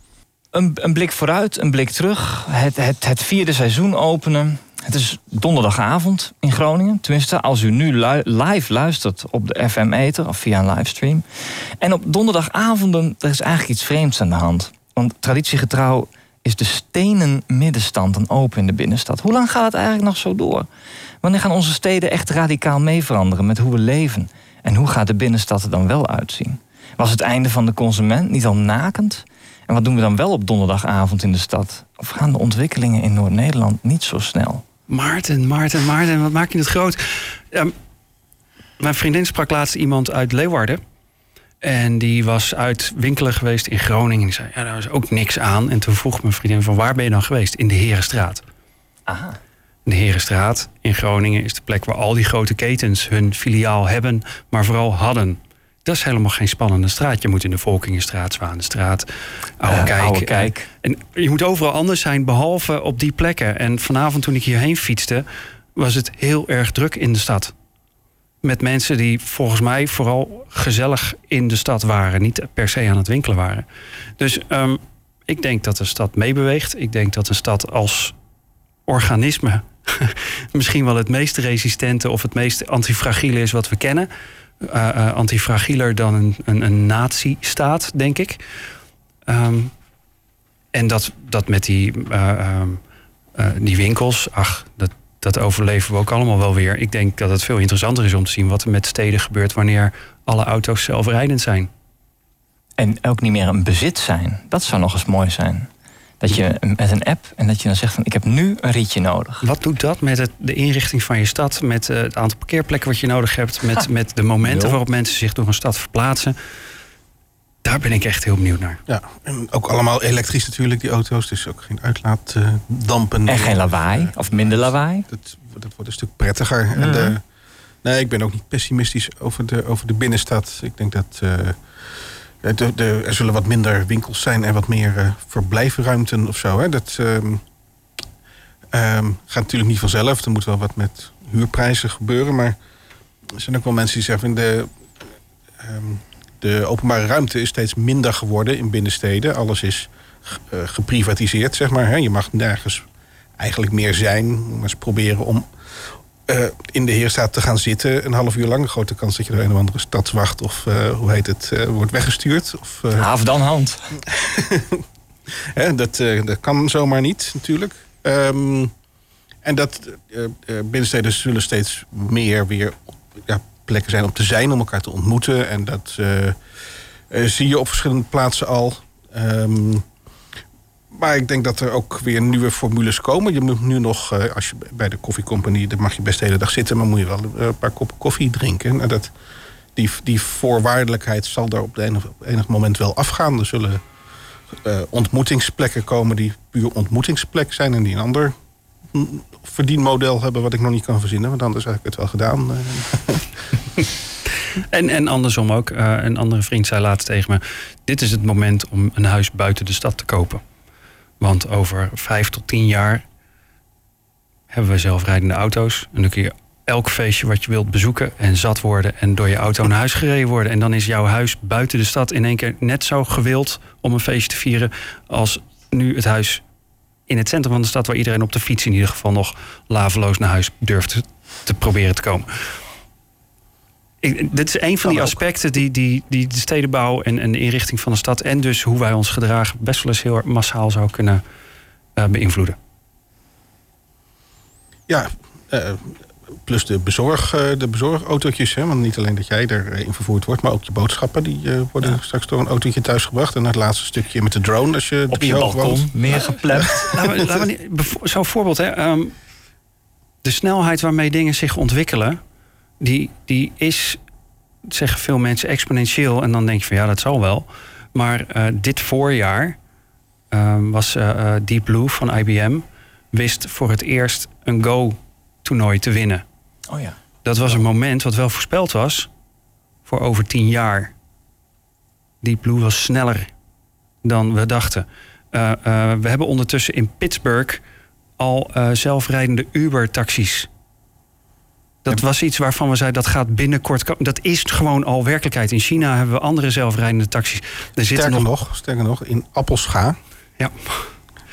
Een, blik vooruit, een blik terug. Het, het, het vierde seizoen openen. Het is donderdagavond in Groningen. Tenminste, als u nu live luistert op de FM-eter of via een livestream. En op donderdagavonden, er is eigenlijk iets vreemds aan de hand. Want traditiegetrouw is de stenen middenstand dan open in de binnenstad. Hoe lang gaat het eigenlijk nog zo door? Wanneer gaan onze steden echt radicaal mee veranderen met hoe we leven? En hoe gaat de binnenstad er dan wel uitzien? Was het einde van de consument niet al nakend? En wat doen we dan wel op donderdagavond in de stad? Of gaan de ontwikkelingen in Noord-Nederland niet zo snel? Maarten, Maarten, Maarten, wat maak je het groot? Mijn vriendin sprak laatst iemand uit Leeuwarden. En die was uit winkelen geweest in Groningen. En die zei, ja, daar is ook niks aan. En toen vroeg mijn vriendin van, waar ben je dan geweest? In de Herenstraat. Aha. De Herenstraat in Groningen is de plek waar al die grote ketens hun filiaal hebben, maar vooral hadden. Dat is helemaal geen spannende straat. Je moet in de Volkingenstraat, Zwanenstraat, Oude Kijk. En je moet overal anders zijn, behalve op die plekken. En vanavond toen ik hierheen fietste, was het heel erg druk in de stad. Met mensen die volgens mij vooral gezellig in de stad waren. Niet per se aan het winkelen waren. Dus ehm, ik denk dat de stad meebeweegt. Ik denk dat een stad als organisme misschien wel het meest resistente of het meest antifragiele is wat we kennen. Eh, antifragieler dan een, een, een nazistaat, denk ik. Ehm, en dat, dat met die, eh, ehm, eh, die winkels, ach, dat, dat overleven we ook allemaal wel weer. Ik denk dat het veel interessanter is om te zien wat er met steden gebeurt wanneer alle auto's zelfrijdend zijn. En ook niet meer een bezit zijn. Dat zou nog eens mooi zijn. Dat je met een app en dat je dan zegt van ik heb nu een ritje nodig. Wat doet dat met het, de inrichting van je stad, met eh, het aantal parkeerplekken wat je nodig hebt, met, met de momenten waarop mensen zich door een stad verplaatsen? Daar ben ik echt heel benieuwd naar. Ja, en ook allemaal elektrisch natuurlijk, die auto's. Dus ook geen uitlaatdampen. En geen lawaai of minder lawaai. Dat, dat wordt een stuk prettiger. En de, nee, ik ben ook niet pessimistisch over de, over de binnenstad. Ik denk dat eh, de, er zullen wat minder winkels zijn en wat meer eh, verblijfruimten of zo. Hè. Dat ehm, ehm, gaat natuurlijk niet vanzelf. Er moet wel wat met huurprijzen gebeuren. Maar er zijn ook wel mensen die zeggen... De, ehm, de openbare ruimte is steeds minder geworden in binnensteden. Alles is eh, geprivatiseerd, zeg maar. Hè. Je mag nergens eigenlijk meer zijn. Maar proberen om eh, in de Heerstaat te gaan zitten. Een half uur lang. Een grote kans dat je door een of andere stadswacht of eh, hoe heet het, uh, wordt weggestuurd. Of, Haaf dan hand. Hè, dat, dat kan zomaar niet natuurlijk. Um, en dat binnensteden zullen steeds meer weer ja, plekken zijn om te zijn, om elkaar te ontmoeten. En dat zie je op verschillende plaatsen al. Um, maar ik denk dat er ook weer nieuwe formules komen. Je moet nu nog, eh, als je bij de koffiecompany, daar mag je best de hele dag zitten, maar moet je wel eh, een paar koppen koffie drinken. En dat, die, die voorwaardelijkheid zal daar op, de op enig moment wel afgaan. Er zullen uh, ontmoetingsplekken komen die puur ontmoetingsplek zijn en die een ander verdienmodel hebben wat ik nog niet kan verzinnen. Want anders heb ik het wel gedaan. en, en andersom ook. een andere vriend zei laatst tegen me: Dit is het moment om een huis buiten de stad te kopen. Want over vijf tot tien jaar hebben we zelfrijdende auto's. En dan kun je elk feestje wat je wilt bezoeken en zat worden en door je auto naar huis gereden worden. En dan is jouw huis buiten de stad in één keer net zo gewild om een feestje te vieren als nu het huis in het centrum van de stad, waar iedereen op de fiets in ieder geval nog laveloos naar huis durft te proberen te komen dit is een van die aspecten die, die, die de stedenbouw en, en de inrichting van de stad... en dus hoe wij ons gedragen best wel eens heel massaal zou kunnen uh, beïnvloeden. Ja, uh, plus de, bezorg, uh, de bezorgautootjes. Hè? Want niet alleen dat jij erin vervoerd wordt... maar ook je boodschappen die worden ja. straks door een autootje thuisgebracht. En het laatste stukje met de drone als je Op je balkon, we Zo'n voorbeeld, hè. Um, de snelheid waarmee dingen zich ontwikkelen die, die is, zeggen veel mensen, exponentieel. En dan denk je van ja, dat zal wel. Maar uh, dit voorjaar uh, was uh, Deep Blue van IBM... wist voor het eerst een Go-toernooi te winnen. Oh ja. Dat was een moment wat wel voorspeld was voor over tien jaar. Deep Blue was sneller dan we dachten. we hebben ondertussen in Pittsburgh al zelfrijdende Uber-taxis dat was iets waarvan we zeiden dat gaat binnenkort. Dat is gewoon al werkelijkheid. In China hebben we andere zelfrijdende taxis. Er sterker, nog, nog, sterker nog, in Appelscha. Ja.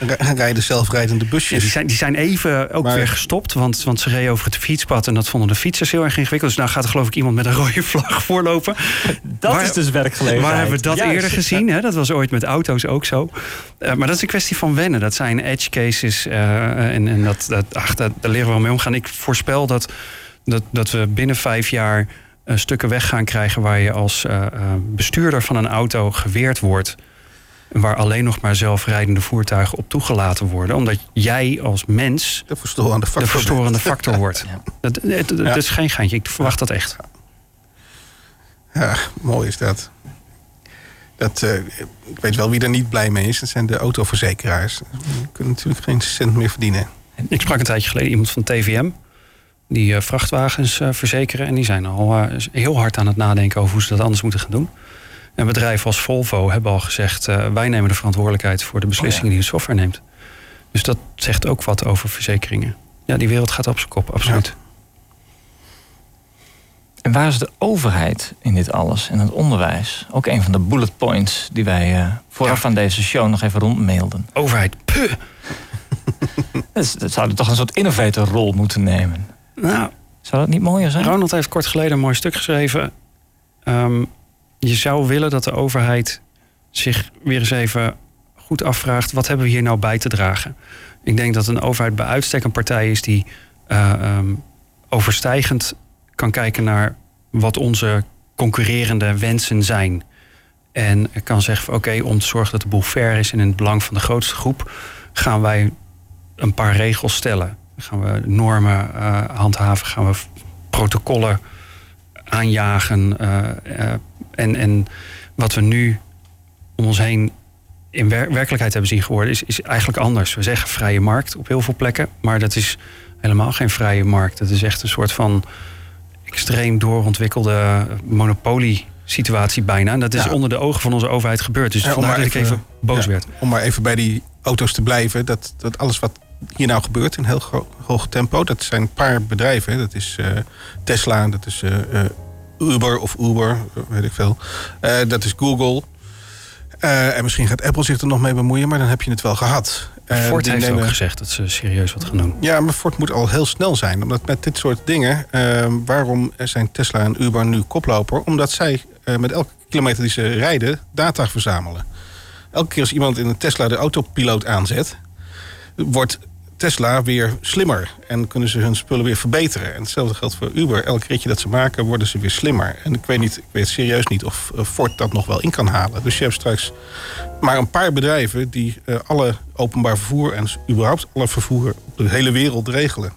Rijden zelfrijdende busjes. die, zijn, die zijn even ook weer gestopt. Want, want ze reden over het fietspad. En dat vonden de fietsers heel erg ingewikkeld. Dus nou gaat er geloof ik iemand met een rode vlag voorlopen. Dat is dus werkgelegenheid. Waar hebben we dat eerder gezien? Hè? Dat was ooit met auto's ook zo. Uh, maar dat is een kwestie van wennen. Dat zijn edge cases. Uh, en, en dat, dat, ach, daar leren we wel mee omgaan. Ik voorspel dat dat, dat we binnen vijf jaar uh, stukken weg gaan krijgen waar je als uh, bestuurder van een auto geweerd wordt. Waar alleen nog maar zelfrijdende voertuigen op toegelaten worden. Omdat jij als mens de verstorende factor, de verstorende factor wordt. ja. dat, dat, dat, is geen geintje. Ik verwacht dat echt. Ja, mooi is dat. dat uh, ik weet wel wie er niet blij mee is. Dat zijn de autoverzekeraars. Die kunnen natuurlijk geen cent meer verdienen. Ik sprak een tijdje geleden iemand van TVM die uh, vrachtwagens uh, verzekeren. En die zijn al uh, heel hard aan het nadenken over hoe ze dat anders moeten gaan doen. En bedrijven als Volvo hebben al gezegd: wij nemen de verantwoordelijkheid voor de beslissingen oh die de software neemt. Dus dat zegt ook wat over verzekeringen. Ja, die wereld gaat op zijn kop, absoluut. Ja. En waar is de overheid in dit alles en het onderwijs? Ook een van de bullet points die wij vooraf ja. aan deze show nog even rondmailden. Overheid, puh! dus, dat zou toch een soort innovatorrol moeten nemen. Nou, zou dat niet mooier zijn? Ronald heeft kort geleden een mooi stuk geschreven. Um, je zou willen dat de overheid zich weer eens even goed afvraagt: wat hebben we hier nou bij te dragen? Ik denk dat een overheid bij uitstek een partij is die uh, um, overstijgend kan kijken naar wat onze concurrerende wensen zijn. En kan zeggen: oké, om te zorgen dat de boel fair is en in het belang van de grootste groep, gaan wij een paar regels stellen gaan we normen uh, handhaven, gaan we protocollen aanjagen. Uh, uh, en, en wat we nu om ons heen in wer werkelijkheid hebben zien geworden, is, is eigenlijk anders. We zeggen vrije markt op heel veel plekken, maar dat is helemaal geen vrije markt. Dat is echt een soort van extreem doorontwikkelde monopolie situatie bijna. En dat is onder de ogen van onze overheid gebeurd. Dus vandaar dat ik even boos werd. Om maar even bij die auto's te blijven. Dat, dat alles wat hier nou gebeurt in heel hoog tempo. Dat zijn een paar bedrijven. Dat is uh, Tesla, dat is uh, Uber of Uber, weet ik veel. dat is Google. en misschien gaat Apple zich er nog mee bemoeien, maar dan heb je het wel gehad. Eh, Ford heeft nemen- ook gezegd dat ze serieus wat gaan doen. Ja, maar Ford moet al heel snel zijn. Omdat met dit soort dingen... eh, waarom zijn Tesla en Uber nu koploper? Omdat zij eh, met elke kilometer die ze rijden... data verzamelen. Elke keer als iemand in een Tesla de autopiloot aanzet... wordt Tesla weer slimmer. En kunnen ze hun spullen weer verbeteren. En hetzelfde geldt voor Uber. Elk ritje dat ze maken, worden ze weer slimmer. En ik weet, niet, ik weet serieus niet of eh, Ford dat nog wel in kan halen. Dus je hebt straks maar een paar bedrijven... die eh, alle openbaar vervoer en überhaupt alle vervoer op de hele wereld regelen.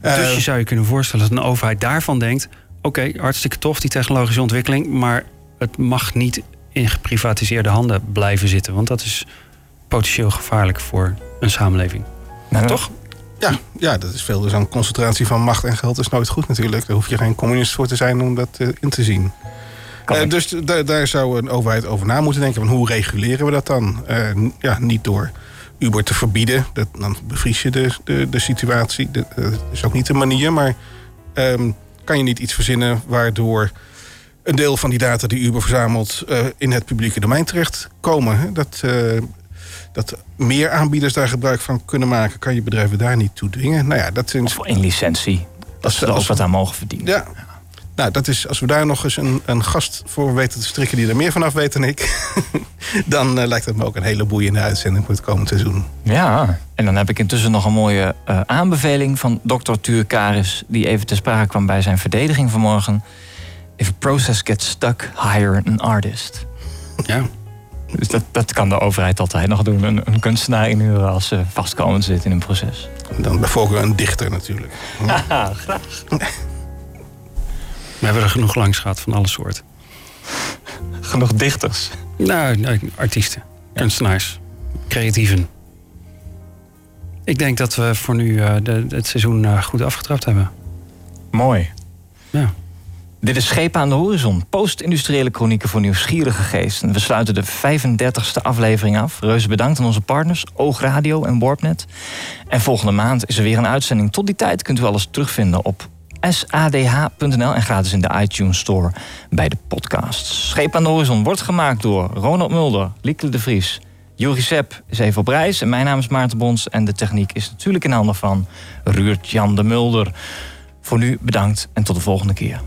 dus Eh, je zou je kunnen voorstellen dat een overheid daarvan denkt... oké, hartstikke tof die technologische ontwikkeling... maar het mag niet in geprivatiseerde handen blijven zitten. Want dat is potentieel gevaarlijk voor een samenleving. Nou, Toch? Ja, ja, dat is veel. Dus een concentratie van macht en geld is nooit goed natuurlijk. Daar hoef je geen communist voor te zijn om dat eh, in te zien. Eh, dus da- daar zou een overheid over na moeten denken. Van hoe reguleren we dat dan? Eh, ja, niet door Uber te verbieden. Dat, dan bevries je de, de, de situatie. Dat is ook niet de manier. Maar ehm, kan je niet iets verzinnen waardoor een deel van die data die Uber verzamelt... in het publieke domein terechtkomen? Dat, dat meer aanbieders daar gebruik van kunnen maken... kan je bedrijven daar niet toe dwingen. Nou ja, dat zijn Of in licentie. Dat ze er ook wat aan mogen verdienen. ja. Nou, dat is, als we daar nog eens een, een gast voor weten te strikken die er meer vanaf weet dan ik, dan eh, lijkt het me ook een hele boeiende uitzending voor het komend seizoen. Ja, en dan heb ik intussen nog een mooie eh, aanbeveling van Dr. Tuur Karis, die even te sprake kwam bij zijn verdediging vanmorgen. If a process gets stuck, hire an artist. Ja. Dus dat, dat kan de overheid altijd nog doen. Een, een kunstenaar inhuren als ze vastkomen zit in een proces. Dan bijvoorbeeld een dichter natuurlijk. We hebben er genoeg langs gehad van alle soorten. Genoeg dichters. Nou, nee, artiesten, kunstenaars, creatieven. Ik denk dat we voor nu eh, de, het seizoen eh, goed afgetrapt hebben. Mooi. Ja. Dit is Schepen aan de Horizon, post-industriële chronieken voor nieuwsgierige geest. En we sluiten de 35e aflevering af. Reuze bedankt aan onze partners, Oogradio en Warpnet. En volgende maand is er weer een uitzending. Tot die tijd kunt u alles terugvinden op sadh.nl en gratis in de iTunes Store bij de podcasts. Schepen aan de Horizon wordt gemaakt door Ronald Mulder, Lieke de Vries, Juri Sepp is even op reis en mijn naam is Maarten Bons. En de techniek is natuurlijk in handen van Ruurt Jan de Mulder. Voor nu bedankt en tot de volgende keer.